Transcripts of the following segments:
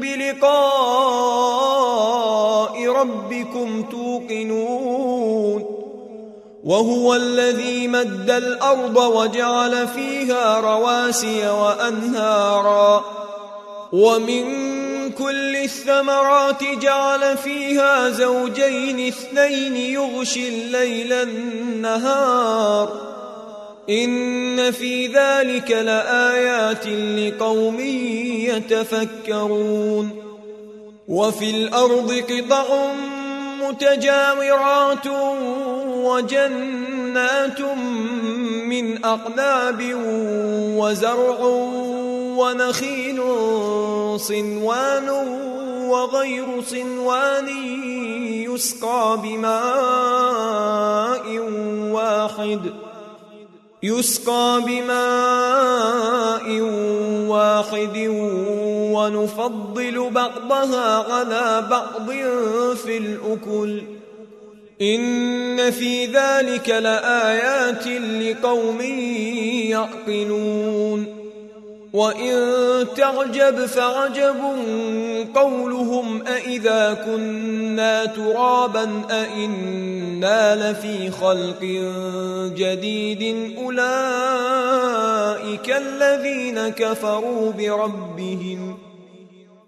بلقاء ربكم توقنون وهو الذي مد الأرض وجعل فيها رواسي وأنهارا ومن كل الثمرات جعل فيها زوجين اثنين يغشي الليل النهار إن في ذلك لآيات لقوم يتفكرون. وفي الأرض قطع متجاورات وجنات من اعناب وزرع ونخيل صنوان وغير صنوان يسقى بماء واحد. يسقى بماء واحد ونفضل بعضها على بعض في الأكل إن في ذلك لآيات لقوم يعقلون وإن تعجب فعجب قولهم أإذا كنا ترابا أإنا لفي خلق جديد أولئك الذين كفروا بربهم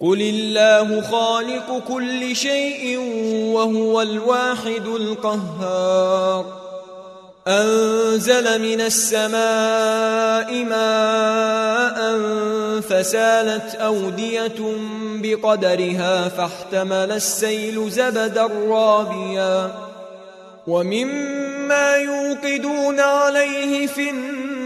قل الله خالق كل شيء وهو الواحد القهار أنزل من السماء ماء فسالت أودية بقدرها فاحتمل السيل زبدا رابيا ومما يوقدون عليه في النار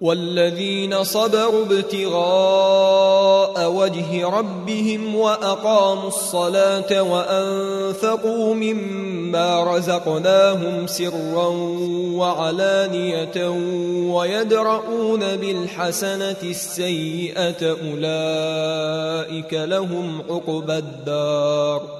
والذين صبروا ابتغاء وجه ربهم وأقاموا الصلاة وأنفقوا مما رزقناهم سرا وعلانية ويدرؤون بالحسنة السيئة أولئك لهم عقبى الدار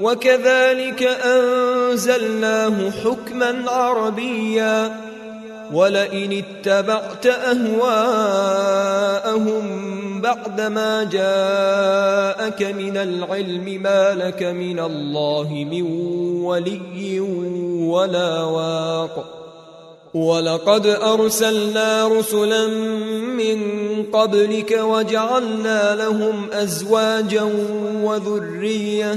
وكذلك أنزلناه حكما عربيا. ولئن اتبعت أهواءهم بعدما جاءك من العلم ما لك من الله من ولي ولا واق. ولقد أرسلنا رسلا من قبلك وجعلنا لهم أزواجا وذرية.